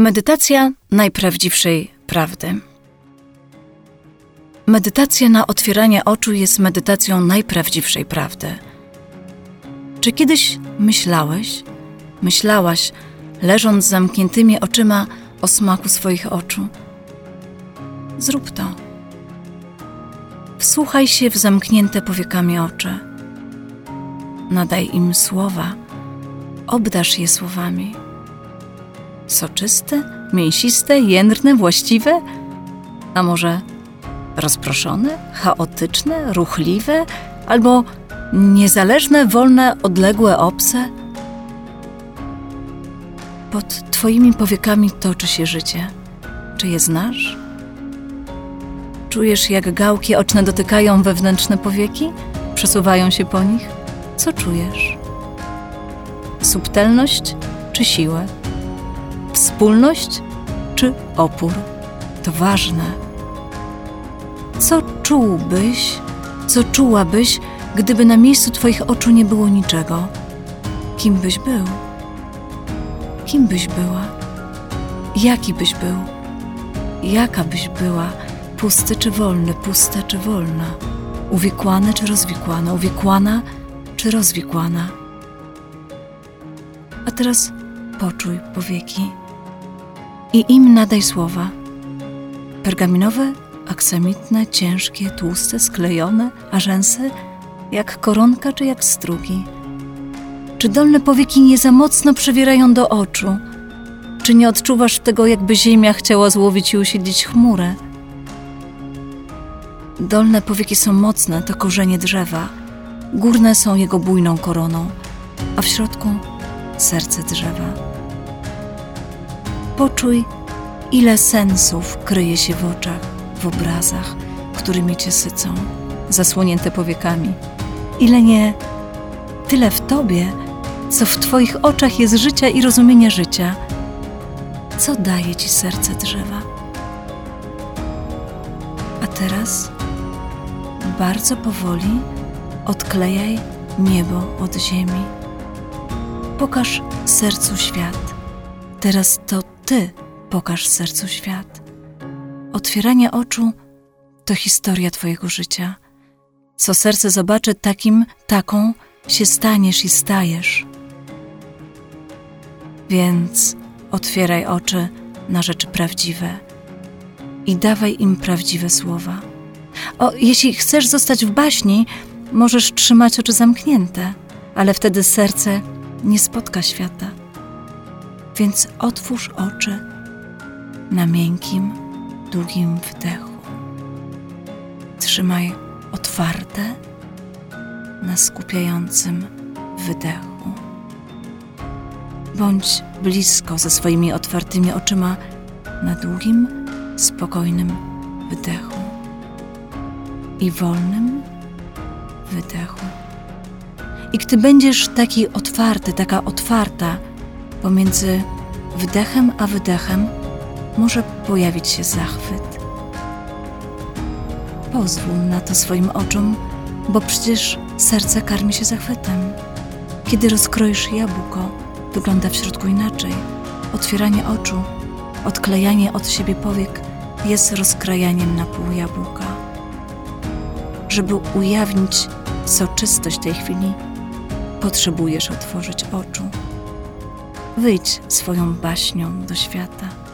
Medytacja najprawdziwszej prawdy. Medytacja na otwieranie oczu jest medytacją najprawdziwszej prawdy. Czy kiedyś myślałeś, myślałaś, leżąc z zamkniętymi oczyma o smaku swoich oczu? Zrób to. Wsłuchaj się w zamknięte powiekami oczy. Nadaj im słowa, obdasz je słowami soczyste, mięsiste, jędrne, właściwe? A może rozproszone, chaotyczne, ruchliwe albo niezależne, wolne, odległe, obce? Pod Twoimi powiekami toczy się życie. Czy je znasz? Czujesz, jak gałki oczne dotykają wewnętrzne powieki? Przesuwają się po nich? Co czujesz? Subtelność czy siłę? Wspólność czy opór. To ważne. Co czułbyś, co czułabyś, gdyby na miejscu Twoich oczu nie było niczego? Kim byś był? Kim byś była? Jaki byś był? Jaka byś była? Pusty czy wolny, pusta czy wolna? Uwikłane czy rozwikłana? Uwikłana czy rozwikłana? A teraz poczuj powieki i im nadaj słowa. Pergaminowe, aksamitne, ciężkie, tłuste, sklejone, a rzęsy jak koronka czy jak strugi. Czy dolne powieki nie za mocno przewierają do oczu? Czy nie odczuwasz tego, jakby ziemia chciała złowić i usiedzieć chmurę? Dolne powieki są mocne, to korzenie drzewa. Górne są jego bujną koroną, a w środku serce drzewa. Poczuj, ile sensów kryje się w oczach, w obrazach, którymi cię sycą, zasłonięte powiekami. Ile nie, tyle w tobie, co w twoich oczach jest życia i rozumienia życia. Co daje ci serce drzewa? A teraz bardzo powoli odklejaj niebo od ziemi. Pokaż sercu świat. Teraz to ty pokaż sercu świat. Otwieranie oczu to historia Twojego życia. Co serce zobaczy, takim, taką się staniesz i stajesz. Więc otwieraj oczy na rzeczy prawdziwe i dawaj im prawdziwe słowa. O, jeśli chcesz zostać w baśni, możesz trzymać oczy zamknięte, ale wtedy serce nie spotka świata więc otwórz oczy na miękkim, długim wdechu. Trzymaj otwarte na skupiającym wydechu. Bądź blisko ze swoimi otwartymi oczyma na długim, spokojnym wydechu i wolnym wydechu. I gdy będziesz taki otwarty, taka otwarta, Pomiędzy wdechem a wydechem może pojawić się zachwyt. Pozwól na to swoim oczom, bo przecież serce karmi się zachwytem. Kiedy rozkroisz jabłko, wygląda w środku inaczej. Otwieranie oczu, odklejanie od siebie powiek jest rozkrajaniem na pół jabłka. Żeby ujawnić soczystość tej chwili, potrzebujesz otworzyć oczu. Wyjdź swoją baśnią do świata.